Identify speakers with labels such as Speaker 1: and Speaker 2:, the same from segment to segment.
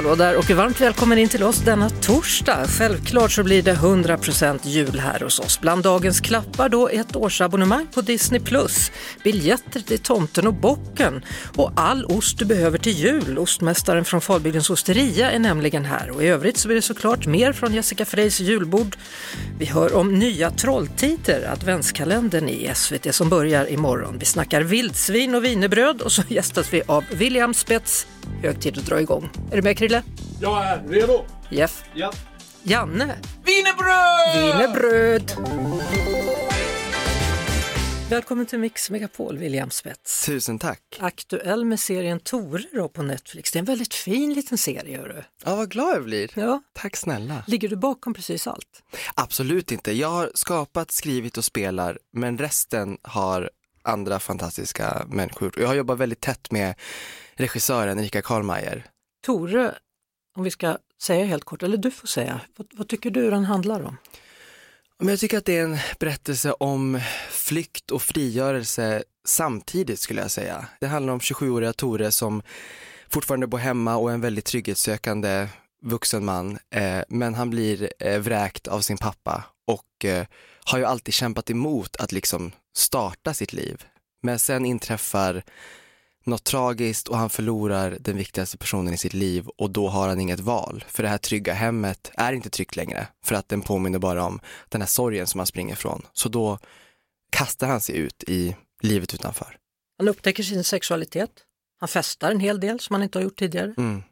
Speaker 1: Hallå där och varmt välkommen in till oss denna torsdag. Självklart så blir det 100% jul här hos oss. Bland dagens klappar då ett årsabonnemang på Disney+, biljetter till Tomten och Bocken och all ost du behöver till jul. Ostmästaren från Falbygdens osteria är nämligen här och i övrigt så blir det såklart mer från Jessica Freys julbord. Vi hör om nya Trolltider, adventskalendern i SVT som börjar imorgon. Vi snackar vildsvin och vinerbröd och så gästas vi av William Spets. Hög tid att dra igång. Är du med Krille?
Speaker 2: Jag är redo!
Speaker 1: Jeff?
Speaker 2: Ja.
Speaker 1: Janne?
Speaker 2: Wienerbröd!
Speaker 1: Wienerbröd! Välkommen till Mix Megapol, William Spets.
Speaker 3: Tusen tack.
Speaker 1: Aktuell med serien Tore då på Netflix. Det är en väldigt fin liten serie. Hörru.
Speaker 3: Ja, vad glad jag blir.
Speaker 1: Ja.
Speaker 3: Tack snälla.
Speaker 1: Ligger du bakom precis allt?
Speaker 3: Absolut inte. Jag har skapat, skrivit och spelar, men resten har andra fantastiska människor. Jag har jobbat väldigt tätt med regissören Erika Karlmeier.
Speaker 1: Tore, om vi ska säga helt kort, eller du får säga, vad, vad tycker du den handlar om?
Speaker 3: Men jag tycker att det är en berättelse om flykt och frigörelse samtidigt skulle jag säga. Det handlar om 27-åriga Tore som fortfarande bor hemma och är en väldigt trygghetssökande vuxen man. Eh, men han blir eh, vräkt av sin pappa och eh, har ju alltid kämpat emot att liksom starta sitt liv. Men sen inträffar något tragiskt och han förlorar den viktigaste personen i sitt liv och då har han inget val. För det här trygga hemmet är inte tryggt längre för att den påminner bara om den här sorgen som han springer ifrån. Så då kastar han sig ut i livet utanför.
Speaker 1: Han upptäcker sin sexualitet. Han festar en hel del som han inte har gjort tidigare.
Speaker 3: Mm.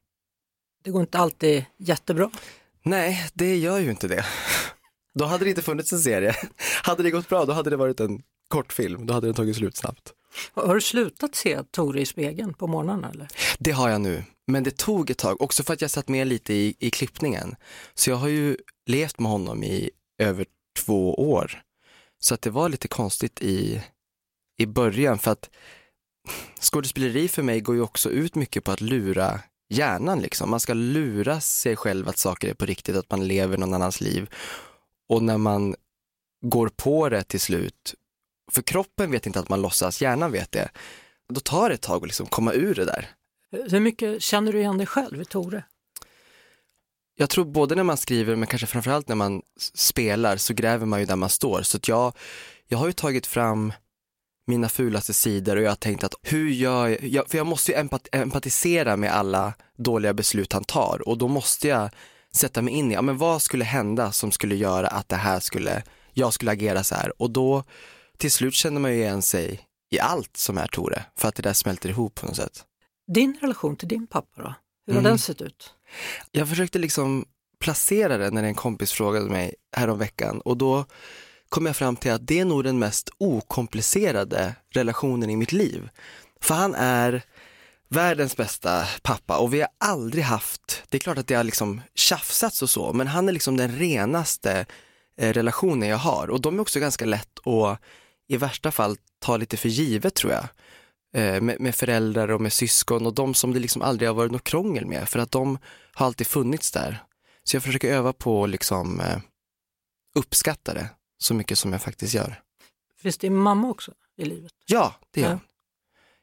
Speaker 1: Det går inte alltid jättebra.
Speaker 3: Nej, det gör ju inte det. Då hade det inte funnits en serie. Hade det gått bra, då hade det varit en kortfilm. Då hade den tagit slut snabbt.
Speaker 1: Har du slutat se Tore i spegeln på morgnarna eller?
Speaker 3: Det har jag nu, men det tog ett tag, också för att jag satt med lite i, i klippningen. Så jag har ju levt med honom i över två år. Så att det var lite konstigt i, i början, för att skådespeleri för mig går ju också ut mycket på att lura hjärnan. Liksom. Man ska lura sig själv att saker är på riktigt, att man lever någon annans liv. Och när man går på det till slut, för kroppen vet inte att man låtsas, hjärnan vet det, då tar det ett tag att liksom komma ur det där.
Speaker 1: Hur mycket känner du igen dig själv Tore?
Speaker 3: Jag tror både när man skriver men kanske framförallt när man spelar så gräver man ju där man står. Så att jag, jag har ju tagit fram mina fulaste sidor och jag har tänkt att hur gör jag, jag för jag måste ju empat, empatisera med alla dåliga beslut han tar och då måste jag sätta mig in i, ja men vad skulle hända som skulle göra att det här skulle, jag skulle agera så här och då till slut känner man ju igen sig i allt som är Tore för att det där smälter ihop på något sätt.
Speaker 1: Din relation till din pappa då? Hur har
Speaker 3: Mm.
Speaker 1: den sett ut?
Speaker 3: Jag försökte liksom placera det när en kompis frågade mig häromveckan och då kom jag fram till att det är nog den mest okomplicerade relationen i mitt liv. För han är världens bästa pappa och vi har aldrig haft, det är klart att det har liksom tjafsats och så, men han är liksom den renaste eh, relationen jag har och de är också ganska lätt att i värsta fall ta lite för givet tror jag. Eh, med, med föräldrar och med syskon och de som det liksom aldrig har varit något krångel med för att de har alltid funnits där. Så jag försöker öva på att liksom eh, uppskatta det så mycket som jag faktiskt gör.
Speaker 1: Finns din mamma också i livet?
Speaker 3: Ja, det gör
Speaker 1: Ja.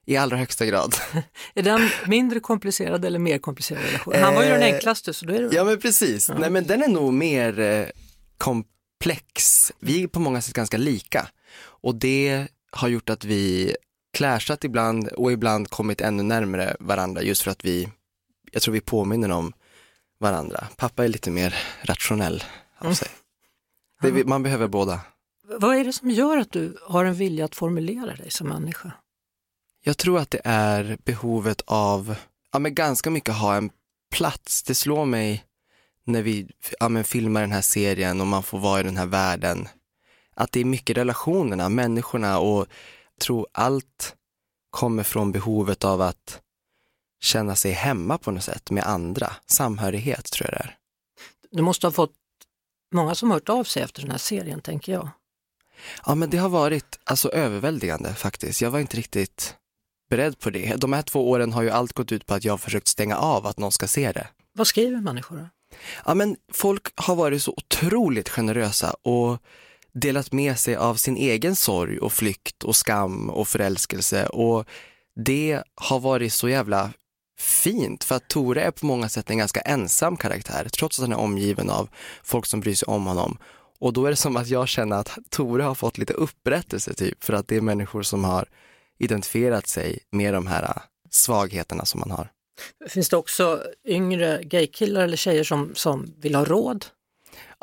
Speaker 3: I allra högsta grad.
Speaker 1: Är den mindre komplicerad eller mer komplicerad relation? Han var ju den
Speaker 3: Eh,
Speaker 1: enklaste så då är det
Speaker 3: Ja men precis, nej men den är nog mer komplex. Vi är på många sätt ganska lika och det har gjort att vi clashat ibland och ibland kommit ännu närmare varandra just för att vi, jag tror vi påminner om varandra. Pappa är lite mer rationell av sig. Det, är vi- man behöver båda.
Speaker 1: Vad är det som gör att du har en vilja att formulera dig som människa?
Speaker 3: Jag tror att det är behovet av, ja men ganska mycket ha en plats. Det slår mig när vi ja, men filmar den här serien och man får vara i den här världen. Att det är mycket relationerna, människorna och tror allt kommer från behovet av att känna sig hemma på något sätt med andra. Samhörighet tror jag det är.
Speaker 1: Du måste ha fått många som hört av sig efter den här serien tänker jag.
Speaker 3: Ja men det har varit alltså överväldigande faktiskt. Jag var inte riktigt beredd på det. De här två åren har ju allt gått ut på att jag har försökt stänga av att någon ska se det.
Speaker 1: Vad skriver människor? då?
Speaker 3: Ja, men folk har varit så otroligt generösa och delat med sig av sin egen sorg och flykt och skam och förälskelse och det har varit så jävla fint för att Tore är på många sätt en ganska ensam karaktär trots att han är omgiven av folk som bryr sig om honom. Och då är det som att jag känner att Tore har fått lite upprättelse typ för att det är människor som har identifierat sig med de här äh, svagheterna som man har.
Speaker 1: Finns det också yngre gaykillar eller tjejer som, som vill ha råd?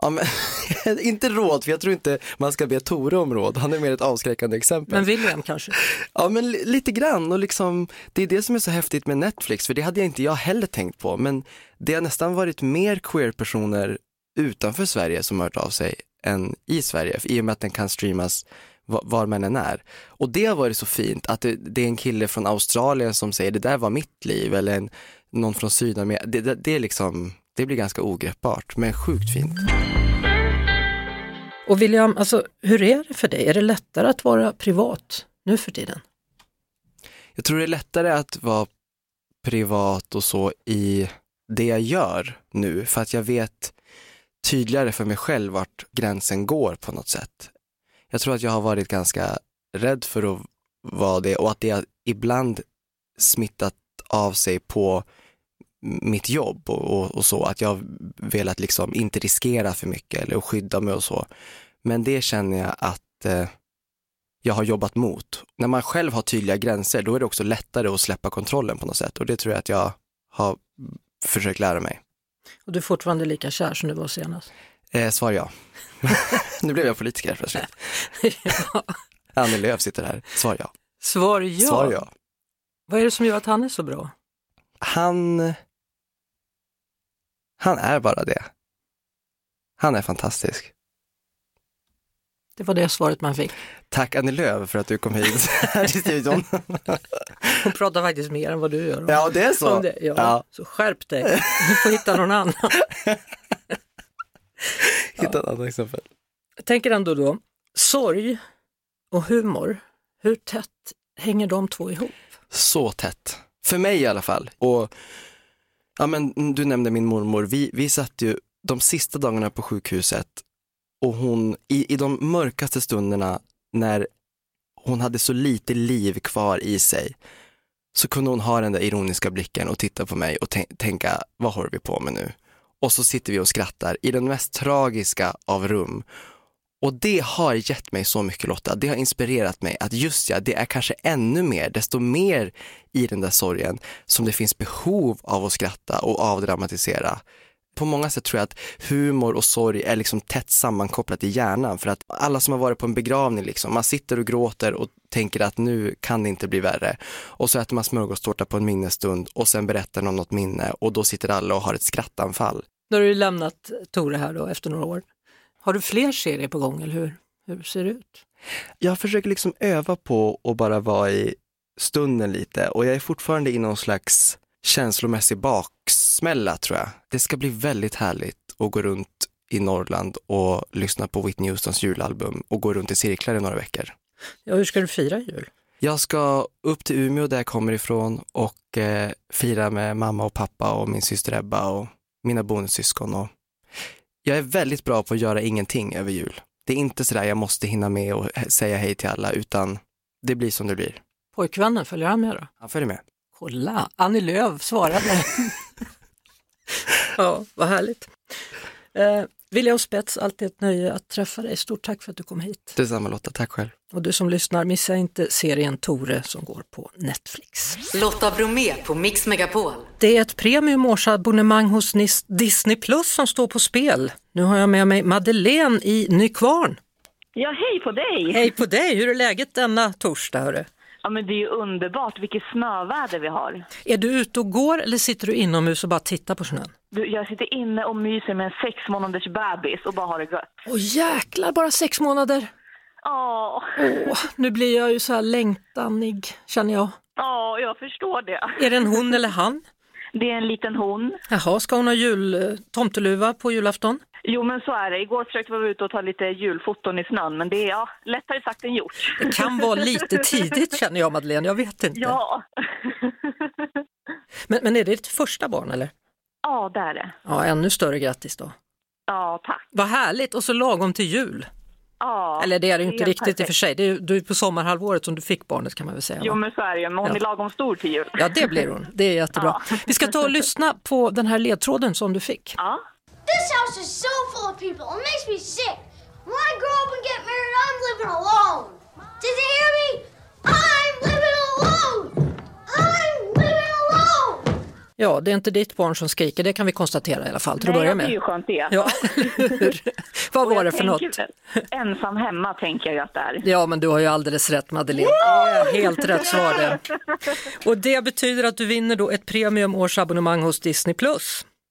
Speaker 3: Ja, men, inte råd, för jag tror inte man ska be Tore om råd. Han är mer ett avskräckande exempel.
Speaker 1: Men William kanske?
Speaker 3: Ja, men li- lite grann och liksom, det är det som är så häftigt med Netflix, för det hade jag inte jag heller tänkt på. Men det har nästan varit mer queer-personer utanför Sverige som har hört av sig än i Sverige, i och med att den kan streamas va- var man än är. Och det har varit så fint att det, det är en kille från Australien som säger det där var mitt liv eller en, någon från Sydamerika. Det, det, det är liksom, det blir ganska ogreppbart men sjukt fint.
Speaker 1: Och William, alltså, hur är det för dig? Är det lättare att vara privat nu för tiden?
Speaker 3: Jag tror det är lättare att vara privat och så i det jag gör nu för att jag vet tydligare för mig själv vart gränsen går på något sätt. Jag tror att jag har varit ganska rädd för att vara det och att det ibland smittat av sig på mitt jobb och, och, och så, att jag velat liksom inte riskera för mycket eller skydda mig och så. Men det känner jag att eh, jag har jobbat mot. När man själv har tydliga gränser, då är det också lättare att släppa kontrollen på något sätt och det tror jag att jag har försökt lära mig.
Speaker 1: Och du är fortfarande lika kär som du var senast?
Speaker 3: Eh, svar ja. nu blev jag politiker plötsligt.
Speaker 1: ja.
Speaker 3: Annie Lööf sitter här. Svar ja.
Speaker 1: Svar ja.
Speaker 3: Svar ja.
Speaker 1: Vad är det som gör att han är så bra?
Speaker 3: Han, han är bara det. Han är fantastisk.
Speaker 1: Det var det svaret man fick.
Speaker 3: Tack Annie Lööf för att du kom hit här till studion.
Speaker 1: Hon pratar faktiskt mer än vad du gör.
Speaker 3: Ja, det är så.
Speaker 1: Det. Ja,
Speaker 3: Ja.
Speaker 1: Så skärp dig, du får hitta någon annan.
Speaker 3: Hitta ett annat exempel.
Speaker 1: Jag tänker ändå då, sorg och humor, hur tätt hänger de två ihop?
Speaker 3: Så tätt. För mig i alla fall. Och ja, men, du nämnde min mormor. Vi, vi satt ju de sista dagarna på sjukhuset och hon, i, i de mörkaste stunderna när hon hade så lite liv kvar i sig, så kunde hon ha den där ironiska blicken och titta på mig och tänka, vad håller vi på med nu? Och så sitter vi och skrattar i den mest tragiska av rum. Och det har gett mig så mycket Lotta, det har inspirerat mig att just ja, det är kanske ännu mer, desto mer i den där sorgen som det finns behov av att skratta och avdramatisera. På många sätt tror jag att humor och sorg är liksom tätt sammankopplat i hjärnan för att alla som har varit på en begravning, liksom, man sitter och gråter och tänker att nu kan det inte bli värre. Och så äter man smörgåstårta på en minnesstund och sen berättar någon något minne och då sitter alla och har ett skrattanfall.
Speaker 1: Nu har du lämnat Tore här då efter några år. Har du fler serier på gång eller hur, hur ser det ut?
Speaker 3: jag försöker liksom öva på att bara vara i stunden lite och jag är fortfarande i någon slags känslomässig baksmälla tror jag. Det ska bli väldigt härligt att gå runt i Norrland och lyssna på Whitney Houstons julalbum och gå runt i cirklar i några veckor.
Speaker 1: Ja, hur ska du fira jul?
Speaker 3: Jag ska upp till Umeå där jag kommer ifrån och eh, fira med mamma och pappa och min syster Ebba och mina bonussyskon. Och jag är väldigt bra på att göra ingenting över jul. Det är inte sådär jag måste hinna med och säga hej till alla utan det blir som det blir.
Speaker 1: Pojkvännen, följer han med då?
Speaker 3: Han följer med.
Speaker 1: Kolla, Annie Lööf svarade. ja, vad härligt. Eh, William Spets, alltid ett nöje att träffa dig. Stort tack för att du kom hit.
Speaker 3: Detsamma Lotta, tack själv.
Speaker 1: Och du som lyssnar, missa inte serien Tore som går på Netflix.
Speaker 4: Lotta Bromé på Mix Megapol.
Speaker 1: Det är ett premiumårsabonnemang hos Nis- Disney Plus som står på spel. Nu har jag med mig Madeleine i Nykvarn.
Speaker 5: Ja, hej på dig!
Speaker 1: Hej på dig, hur är läget denna torsdag? Hörru?
Speaker 5: Ja, men det är ju underbart, vilket snöväder vi har.
Speaker 1: Är du ute och går eller sitter du inomhus och bara tittar på snön?
Speaker 5: Du, jag sitter inne och myser med en sex månaders bebis och bara har det gött.
Speaker 1: Åh jäklar, bara sex månader!
Speaker 5: Åh,
Speaker 1: Åh, nu blir jag ju så här längtanig, känner jag.
Speaker 5: åh, jag förstår det.
Speaker 1: Är det en hon eller han?
Speaker 5: Det är en liten hon.
Speaker 1: Jaha, ska hon ha jul, eh, tomteluva på julafton?
Speaker 5: Jo, men så är det. Igår försökte vi vara ute och ta lite julfoton i snön, men det är ja, lättare sagt än gjort.
Speaker 1: Det kan vara lite tidigt känner jag Madeleine, jag vet inte.
Speaker 5: Ja.
Speaker 1: Men, men är det ditt första barn eller?
Speaker 5: ja, det är det.
Speaker 1: Ja, ännu större grattis då.
Speaker 5: Ja, tack.
Speaker 1: Vad härligt och så lagom till jul.
Speaker 5: Ja,
Speaker 1: Eller det är det ju inte riktigt i och för
Speaker 5: perfekt.
Speaker 1: sig. Det är, du är på sommarhalvåret som du fick barnet kan man väl säga.
Speaker 5: Jo,
Speaker 1: va?
Speaker 5: men så är det ju. Men hon
Speaker 1: Ja.
Speaker 5: är lagom stor till jul.
Speaker 1: Ja, det blir hon. Det är jättebra. Vi ska ta och lyssna på den här ledtråden som du fick.
Speaker 5: Ja.
Speaker 6: This house is so full of people. It makes me sick. When I grow up and get married, I'm living alone. Did you hear me? I'm
Speaker 1: Ja, det är inte ditt barn som skriker, det kan vi konstatera i alla fall till att
Speaker 5: Nej,
Speaker 1: börja
Speaker 5: Det är ju skönt det.
Speaker 1: Ja? Vad var det för något?
Speaker 5: Ensam hemma tänker jag att det är.
Speaker 1: Ja, men du har ju alldeles rätt Madeleine. Det är helt rätt svar det. Och det betyder att du vinner då ett premium årsabonnemang hos Disney+.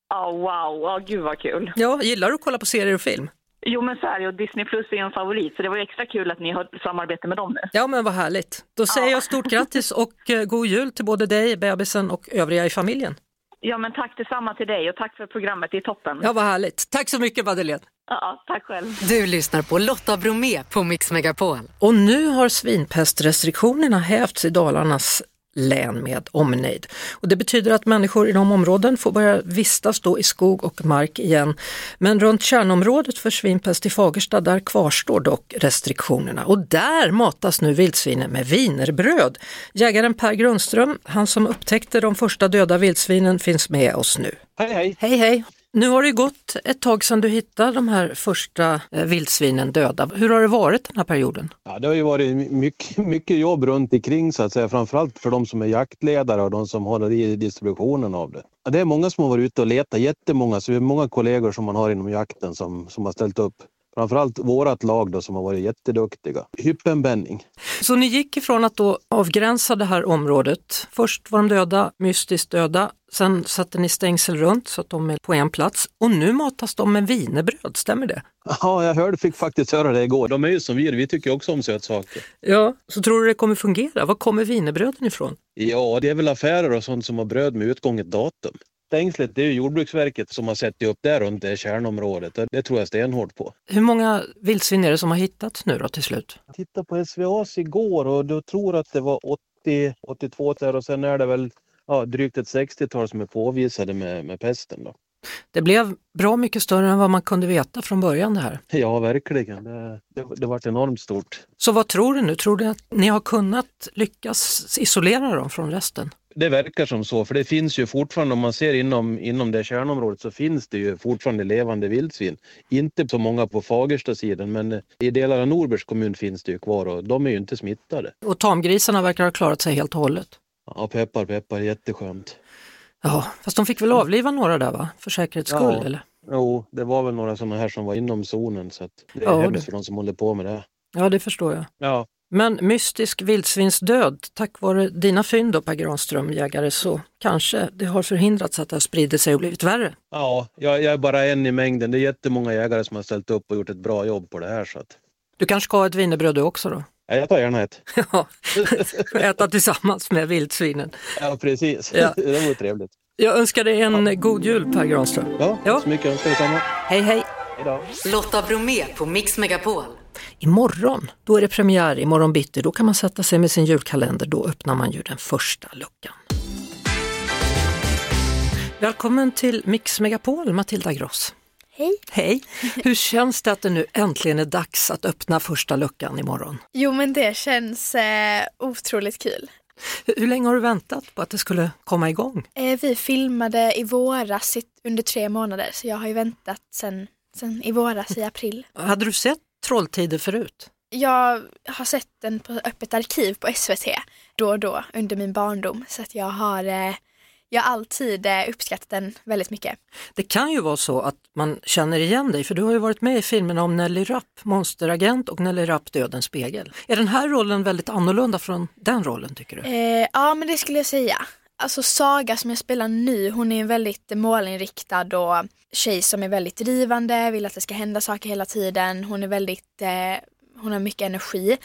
Speaker 5: Ja, wow. Ja, gud vad kul.
Speaker 1: Ja, gillar du att kolla på serier och film?
Speaker 5: Jo, men så är det. Och Disney Plus är en favorit, så det var ju extra kul att ni har samarbete med dem nu.
Speaker 1: Ja, men vad härligt. Då säger jag stort grattis och eh, god jul till både dig, bebisen och övriga i familjen.
Speaker 5: Ja, men tack detsamma till dig och tack för programmet. Det är toppen.
Speaker 1: Ja, vad härligt. Tack så mycket Madeleine.
Speaker 5: Ja, tack själv.
Speaker 4: Du lyssnar på Lotta Bromé på Mix Megapol.
Speaker 1: Och nu har svinpestrestriktionerna hävts i Dalarnas län med omnejd. Och det betyder att människor i de områden får börja vistas då i skog och mark igen. Men runt kärnområdet för svinpest i Fagersta, där kvarstår dock restriktionerna. Och där matas nu vildsvinen med wienerbröd. Jägaren Per Grundström, han som upptäckte de första döda vildsvinen, finns med oss nu.
Speaker 7: Hej hej!
Speaker 1: Hej hej! Nu har det gått ett tag sedan du hittade de här första eh, vildsvinen döda. Hur har det varit den här perioden?
Speaker 7: Ja, det har ju varit mycket, mycket jobb runt omkring så att säga, framförallt för de som är jaktledare och de som håller i distributionen av det. Ja, det är många som har varit ute och letat, jättemånga, så vi har många kollegor som man har inom jakten som, som har ställt upp. Framförallt vårat lag då som har varit jätteduktiga. Hyppenbänning.
Speaker 1: Så ni gick ifrån att då avgränsa det här området. Först var de döda, mystiskt döda. Sen satte ni stängsel runt så att de är på en plats. Och nu matas de med wienerbröd, stämmer det?
Speaker 7: Ja, jag hörde, fick faktiskt höra det igår. De är ju som vi, vi tycker också om sötsaker.
Speaker 1: Ja. Så tror du det kommer fungera? Var kommer wienerbröden ifrån?
Speaker 7: Ja, det är väl affärer och sånt som har bröd med utgånget datum. Stängslet, det är ju Jordbruksverket som har sett upp där runt det kärnområdet. Det tror jag stenhårt på.
Speaker 1: Hur många vildsvin är det som har hittats nu då till slut?
Speaker 7: Jag tittade på SVAs igår och då tror att det var 80, 82 där och sen är det väl ja, drygt ett 60-tal som är påvisade med, med pesten. Då.
Speaker 1: Det blev bra mycket större än vad man kunde veta från början det här.
Speaker 7: Ja, verkligen. Det, det, det varit enormt stort.
Speaker 1: Så vad tror du nu? Tror du att ni har kunnat lyckas isolera dem från resten?
Speaker 7: Det verkar som så, för det finns ju fortfarande, om man ser inom, inom det kärnområdet så finns det ju fortfarande levande vildsvin. Inte så många på Fagersta-sidan, men i delar av Norbergs kommun finns det ju kvar och de är ju inte smittade.
Speaker 1: Och tamgrisarna verkar ha klarat sig helt och hållet.
Speaker 7: Ja, peppar, peppar, jätteskönt.
Speaker 1: Ja, fast de fick väl avliva några där va? För säkerhets skull
Speaker 7: Ja.
Speaker 1: eller?
Speaker 7: Jo, det var väl några sådana här som var inom zonen så att det är
Speaker 1: Ja,
Speaker 7: hemskt
Speaker 1: det-
Speaker 7: för de som håller på med det.
Speaker 1: Ja, det förstår jag.
Speaker 7: Ja,
Speaker 1: Men mystisk vildsvinsdöd, tack vare dina fynd då Per Granström, jägare, så kanske det har förhindrats att det har spridit sig och blivit värre.
Speaker 7: ja jag, jag är bara en i mängden. Det är jättemånga jägare som har ställt upp och gjort ett bra jobb på det här. Så att,
Speaker 1: Du kanske ska ha ett wienerbröd du också då?
Speaker 7: Ja, jag tar gärna ett.
Speaker 1: Ja, äta tillsammans med vildsvinen.
Speaker 7: Ja, precis.
Speaker 1: Ja.
Speaker 7: det vore trevligt.
Speaker 1: Jag önskar dig en god jul Per Granström.
Speaker 7: Ja,
Speaker 1: Ja.
Speaker 7: så mycket önskar detsamma.
Speaker 1: Hej hej!
Speaker 7: Hej då.
Speaker 4: Lotta Bromé på Mix Megapol.
Speaker 1: Imorgon, då är det premiär, imorgon bitti, då kan man sätta sig med sin julkalender, då öppnar man ju den första luckan. Välkommen till Mix Megapol, Matilda Gross.
Speaker 6: Hej.
Speaker 1: Hej! Hur känns det att det nu äntligen är dags att öppna första luckan imorgon?
Speaker 8: Jo men det känns eh, otroligt kul.
Speaker 1: Hur länge har du väntat på att det skulle komma igång?
Speaker 8: Eh, vi filmade i våras under tre månader så jag har ju väntat sen, sen i våras i april.
Speaker 1: Hade du sett Trolltider förut?
Speaker 8: Jag har sett den på Öppet arkiv på SVT då och då under min barndom så att jag har, eh, jag har alltid eh, uppskattat den väldigt mycket.
Speaker 1: Det kan ju vara så att man känner igen dig, för du har ju varit med i filmerna om Nelly Rapp, Monsteragent och Nelly Rapp, Dödens spegel. Är den här rollen väldigt annorlunda från den rollen tycker du?
Speaker 8: Eh, ja men det skulle jag säga. Alltså Saga som jag spelar nu, hon är en väldigt målinriktad och tjej som är väldigt drivande, vill att det ska hända saker hela tiden. Hon är väldigt, eh, hon har mycket energi.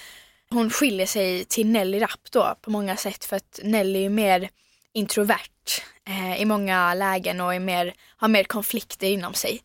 Speaker 8: Hon skiljer sig till Nelly Rapp då på många sätt för att Nelly är mer introvert eh, i många lägen och är mer, har mer konflikter inom sig.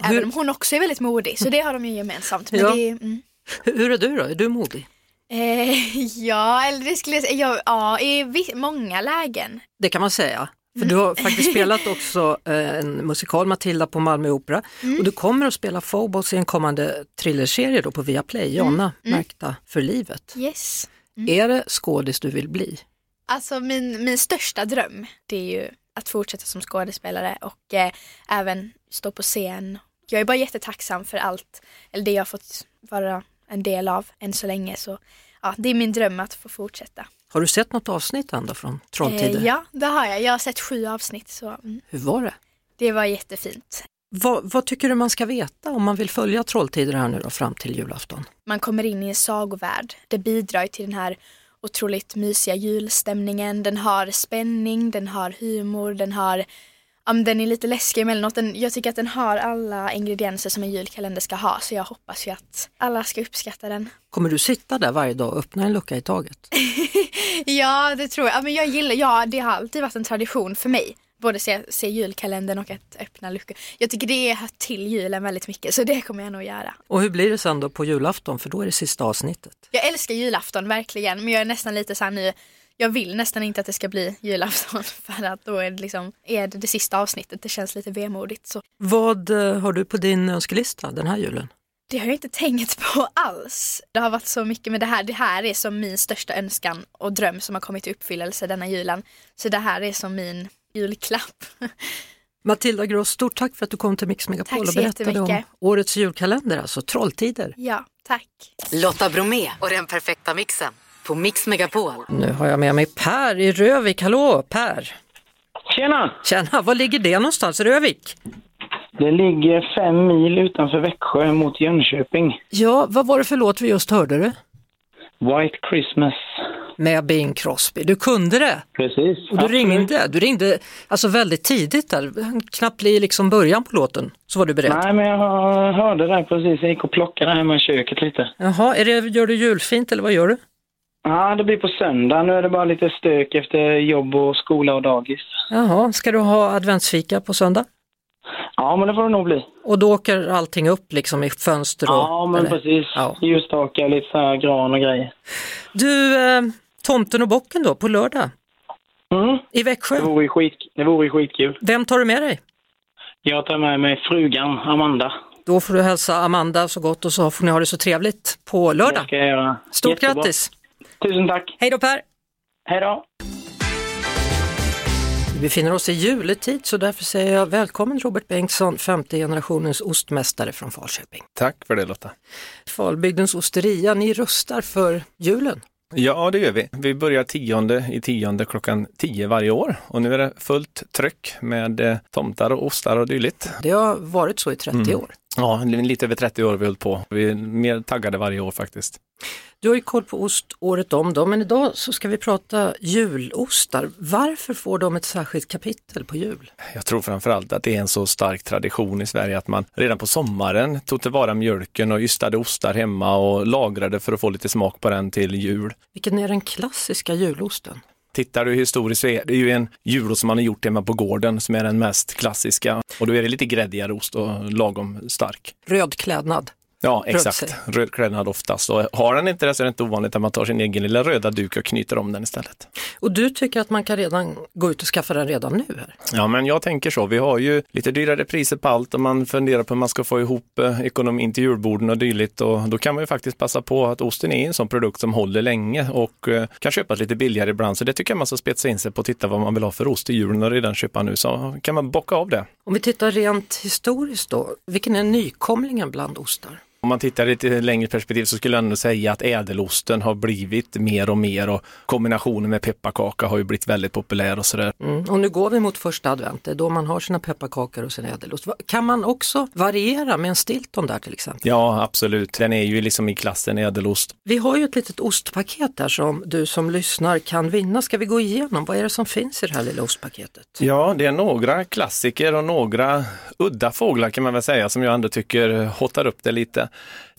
Speaker 1: Hur-
Speaker 8: Även om hon också är väldigt modig, så det har de ju gemensamt. Men
Speaker 1: Ja.
Speaker 8: det, mm.
Speaker 1: Hur är du då? Är du modig?
Speaker 8: eh, ja, eller det skulle jag säga, ja, ja i många lägen.
Speaker 1: Det kan man säga. För du har faktiskt spelat också eh, en musikal, Matilda på Malmö Opera och du kommer att spela Phobos i en kommande thrillerserie då på Viaplay, Jonna, märkta för livet.
Speaker 8: Yes.
Speaker 1: Är det skådis du vill bli?
Speaker 8: Alltså min, min största dröm det är ju att fortsätta som skådespelare och eh, även stå på scen. Jag är bara jättetacksam för allt, eller det jag fått vara en del av än så länge. Så ja, det är min dröm att få fortsätta.
Speaker 1: Har du sett något avsnitt ändå från Trolltider?
Speaker 8: Eh, ja, det har jag. Jag har sett sju avsnitt så mm,
Speaker 1: Hur var det?
Speaker 8: det var jättefint.
Speaker 1: Vad, vad tycker du man ska veta om man vill följa Trolltider här nu då fram till julafton?
Speaker 8: Man kommer in i en sagovärld. Det bidrar till den här otroligt mysiga julstämningen. Den har spänning, den har humor, den har men den är lite läskig emellanåt. Den, jag tycker att den har alla ingredienser som en julkalender ska ha så jag hoppas ju att alla ska uppskatta den.
Speaker 1: Kommer du sitta där varje dag och öppna en lucka i taget?
Speaker 8: Ja, det tror jag. Ja, men jag gillar, ja, det har alltid varit en tradition för mig. Både se, se julkalendern och att öppna luckor. Jag tycker det hör till julen väldigt mycket så det kommer jag nog göra.
Speaker 1: Och hur blir det sen då på julafton för då är det sista avsnittet?
Speaker 8: Jag älskar julafton verkligen men jag är nästan lite så här nu jag vill nästan inte att det ska bli julafton för att då är det liksom är det, det sista avsnittet. Det känns lite vemodigt så.
Speaker 1: Vad eh, har du på din önskelista den här julen?
Speaker 8: Det har jag inte tänkt på alls. Det har varit så mycket med det här. Det här är som min största önskan och dröm som har kommit i uppfyllelse denna julen. Så det här är som min julklapp.
Speaker 1: Matilda Gross, stort tack för att du kom till Mix Megapol
Speaker 8: Tack
Speaker 1: och berättade om årets julkalender, alltså Trolltider.
Speaker 8: Ja, tack.
Speaker 4: Lotta Bromé och den perfekta mixen på Mix Megapol.
Speaker 1: Nu har jag med mig Per i Rövik. Hallå Per!
Speaker 2: Tjena!
Speaker 1: Tjena, var ligger det någonstans? Rövik?
Speaker 2: Det ligger fem mil utanför Växjö mot Jönköping.
Speaker 1: Ja, vad var det för låt vi just hörde det?
Speaker 2: White Christmas.
Speaker 1: Med Bing Crosby. Du kunde det
Speaker 2: Precis.
Speaker 1: och du
Speaker 2: Absolut.
Speaker 1: ringde. Du ringde alltså väldigt tidigt där, knappt i liksom början på låten, så var du beredd.
Speaker 2: Nej, men jag hör- hörde det precis. Jag gick och plockade hemma i köket lite.
Speaker 1: Jaha, är det, gör du julfint eller vad gör du?
Speaker 2: Ja, det blir på söndag. Nu är det bara lite stök efter jobb och skola och dagis.
Speaker 1: Jaha, ska du ha adventsfika på söndag?
Speaker 2: Ja, men det får det nog bli.
Speaker 1: Och då åker allting upp liksom i fönster och...
Speaker 2: Ja, men
Speaker 1: eller?
Speaker 2: precis.
Speaker 1: Ja.
Speaker 2: Ljusstakar, lite så här gran och grejer.
Speaker 1: Du, eh, tomten och bocken då på lördag
Speaker 2: Mm.
Speaker 1: i Växjö.
Speaker 2: Det vore skit, det vore skitkul.
Speaker 1: Vem tar du med dig?
Speaker 2: Jag tar med mig frugan Amanda.
Speaker 1: Då får du hälsa Amanda så gott och så får ni ha det så trevligt på
Speaker 2: Det
Speaker 1: lördag.
Speaker 2: ska jag göra.
Speaker 1: Stort
Speaker 2: Jättebra.
Speaker 1: grattis!
Speaker 2: Tusen tack.
Speaker 1: Hej då Per!
Speaker 2: Hej då.
Speaker 1: Vi befinner oss i juletid så därför säger jag välkommen Robert Bengtsson, femte generationens ostmästare från Falköping.
Speaker 9: Tack för det Lotta.
Speaker 1: Falbygdens osteria, ni rustar för julen.
Speaker 9: Ja, det gör vi. Vi börjar tionde i tionde klockan tio varje år och nu är det fullt tryck med eh, tomtar och ostar och dylikt.
Speaker 1: Det har varit så i 30
Speaker 9: Mm.
Speaker 1: år.
Speaker 9: Ja, lite över 30 år har vi hållit på. Vi är mer taggade varje år faktiskt.
Speaker 1: Du har ju koll på ost året om då, men idag så ska vi prata julostar. Varför får de ett särskilt kapitel på jul?
Speaker 9: Jag tror framförallt att det är en så stark tradition i Sverige att man redan på sommaren tog tillvara mjölken och ystade ostar hemma och lagrade för att få lite smak på den till jul.
Speaker 1: Vilken är den klassiska julosten?
Speaker 9: Tittar du historiskt så är det ju en julost som man har gjort hemma på gården som är den mest klassiska. Och då är det lite gräddigare ost och lagom stark.
Speaker 1: Röd klädnad.
Speaker 9: Ja, exakt.
Speaker 1: Rödsej.
Speaker 9: Rödklädnad oftast. Och har den inte det så är det inte ovanligt att man tar sin egen lilla röda duk och knyter om den istället.
Speaker 1: Och du tycker att man kan redan gå ut och skaffa den redan nu här?
Speaker 9: Ja, men jag tänker så. Vi har ju lite dyrare priser på allt och man funderar på hur man ska få ihop eh, ekonomin till julborden och dylikt. Och då kan man ju faktiskt passa på att osten är en sån produkt som håller länge och eh, kan köpas lite billigare ibland. Så det tycker jag man ska spetsa in sig på och titta vad man vill ha för ost i julen och redan köpa nu. Så kan man bocka av det.
Speaker 1: Om vi tittar rent historiskt då, vilken är nykomlingen bland ostar?
Speaker 9: Om man tittar i ett längre perspektiv så skulle jag ändå säga att ädelosten har blivit mer och mer och kombinationen med pepparkaka har ju blivit väldigt populär och sådär.
Speaker 1: Mm. Och nu går vi mot första advent, då man har sina pepparkakor och sin ädelost. Kan man också variera med en stilton där till exempel?
Speaker 9: Ja, absolut. Den är ju liksom i klassen ädelost.
Speaker 1: Vi har ju ett litet ostpaket där som du som lyssnar kan vinna. Ska vi gå igenom, vad är det som finns i det här lilla ostpaketet?
Speaker 9: Ja, det är några klassiker och några udda fåglar kan man väl säga som jag ändå tycker hottar upp det lite.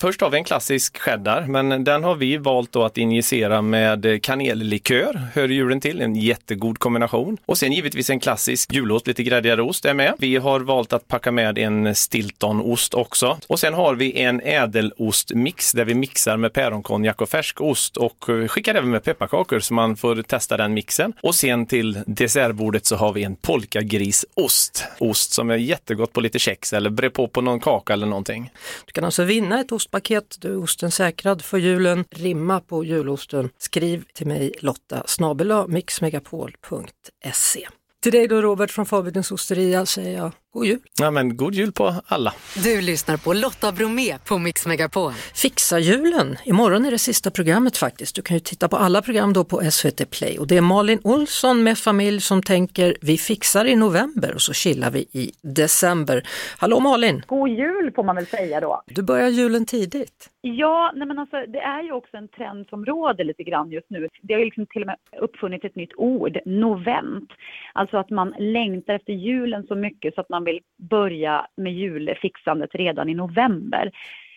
Speaker 9: Först har vi en klassisk cheddar, men den har vi valt då att injicera med kanellikör. Hör julen till, en jättegod kombination. Och sen givetvis en klassisk julost, lite gräddigare ost är med. Vi har valt att packa med en Stiltonost också. Och sen har vi en ädelostmix där vi mixar med päronkonjak och färskost och skickar även med pepparkakor så man får testa den mixen. Och sen till dessertbordet så har vi en polkagrisost. Ost som är jättegott på lite kex eller bre på på någon kaka eller någonting.
Speaker 1: Du kan alltså vinna ett ostpaket, du är osten säkrad för julen. Rimma på julosten. Skriv till mig Lotta snabel mixmegapol.se. Till dig då Robert från Fabidens osteria säger jag god jul.
Speaker 9: Ja, men god jul på alla.
Speaker 4: Du lyssnar på Lotta Bromé på Mix Megapol.
Speaker 1: Fixa julen! Imorgon är det sista programmet faktiskt. Du kan ju titta på alla program då på SVT Play och det är Malin Olsson med familj som tänker vi fixar i november och så chillar vi i december. Hallå Malin!
Speaker 10: God jul får man väl säga då.
Speaker 1: Du börjar julen tidigt.
Speaker 10: Ja, nej men alltså, det är ju också en trend som råder lite grann just nu. Det har ju liksom till och med uppfunnit ett nytt ord, novent. Alltså att man längtar efter julen så mycket så att man vill börja med julfixandet redan i november.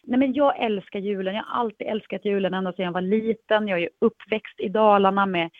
Speaker 10: Nej men jag älskar julen, jag har alltid älskat julen ända sedan jag var liten. Jag är ju uppväxt i Dalarna med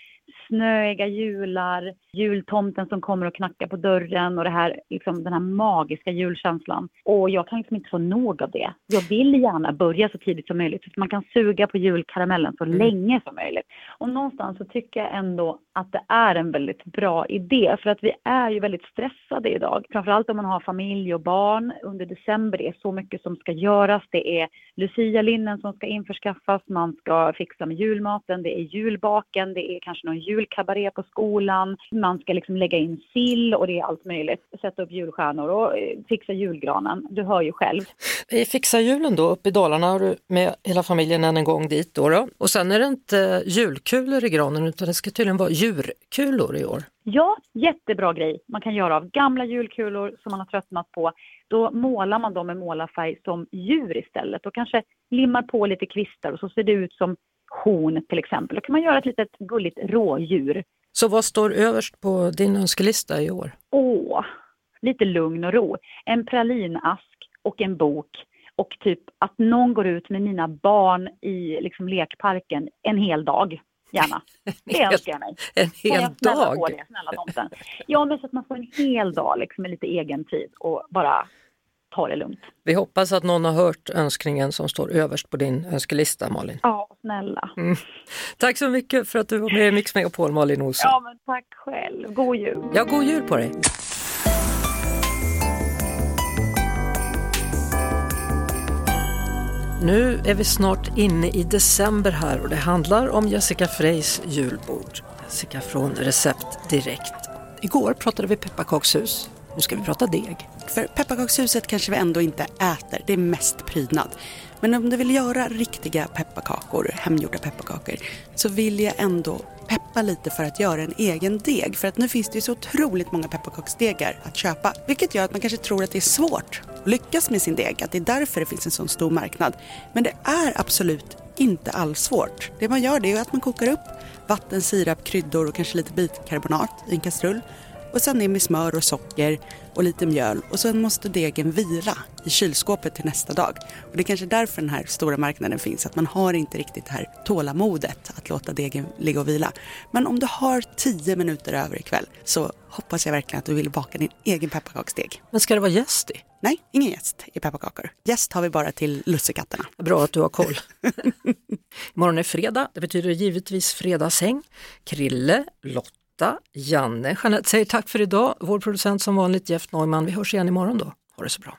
Speaker 10: snöiga jular, jultomten som kommer och knackar på dörren och det här, liksom, den här magiska julkänslan. Och jag kan liksom inte få nog av det. Jag vill gärna börja så tidigt som möjligt så att man kan suga på julkaramellen så mm. länge som möjligt. Och någonstans så tycker jag ändå att det är en väldigt bra idé för att vi är ju väldigt stressade idag. Framförallt om man har familj och barn. Under december det är så mycket som ska göras. Det är Lucia-linnen som ska införskaffas, man ska fixa med julmaten, det är julbaken, det är kanske någon julkabaré på skolan, man ska liksom lägga in sill och det är allt möjligt. Sätta upp julstjärnor och eh, fixa julgranen. Du hör ju själv.
Speaker 1: Vi fixar julen då uppe i Dalarna har du med hela familjen än en gång dit då, då. Och sen är det inte julkulor i granen utan det ska tydligen vara djurkulor i år.
Speaker 10: Ja, jättebra grej man kan göra av gamla julkulor som man har tröttnat på. Då målar man dem med målarfärg som djur istället och kanske limmar på lite kvistar och så ser det ut som horn till exempel. Då kan man göra ett litet gulligt rådjur.
Speaker 1: Så vad står överst på din önskelista i år?
Speaker 10: Åh, lite lugn och ro. En pralinask och en bok och typ att någon går ut med mina barn i liksom lekparken en hel dag. Gärna. Det önskar jag mig.
Speaker 1: En hel
Speaker 10: jag
Speaker 1: dag?
Speaker 10: På det, snälla tomten. Ja, men så att man får en hel dag liksom, med lite egen tid och bara ta det lugnt.
Speaker 1: Vi hoppas att någon har hört önskningen som står överst på din önskelista Malin.
Speaker 10: Ja, snälla.
Speaker 1: Mm. Tack så mycket för att du var med i Mix Megapol Malin Olsson.
Speaker 10: Ja, men tack själv. God jul.
Speaker 1: Ja, god jul på dig. Nu är vi snart inne i december här och det handlar om Jessica Freys julbord. Jessica från Recept Direkt. Igår pratade vi pepparkakshus. Nu ska vi prata deg.
Speaker 11: För pepparkakshuset kanske vi ändå inte äter, det är mest prydnad. Men om du vill göra riktiga pepparkakor, hemgjorda pepparkakor, så vill jag ändå peppa lite för att göra en egen deg. För att nu finns det ju så otroligt många pepparkaksdegar att köpa. Vilket gör att man kanske tror att det är svårt att lyckas med sin deg, att det är därför det finns en sån stor marknad. Men det är absolut inte alls svårt. Det man gör det är att man kokar upp vatten, sirap, kryddor och kanske lite bitkarbonat i en kastrull och sen ner med smör och socker och lite mjöl och sen måste degen vila i kylskåpet till nästa dag. Och det är kanske därför den här stora marknaden finns, att man har inte riktigt det här tålamodet att låta degen ligga och vila. Men om du har tio minuter över ikväll så hoppas jag verkligen att du vill baka din egen pepparkaksdeg.
Speaker 1: Men ska det vara jäst i?
Speaker 11: Nej, ingen jäst i pepparkakor. Jäst har vi bara till lussekatterna.
Speaker 1: Bra att du har koll. Imorgon är fredag, det betyder givetvis fredagshäng. Krille, Lotta Lotta, Janne, Jeanette säger tack för idag. Vår producent som vanligt Jeff Neumann. Vi hörs igen imorgon då. Ha det så bra.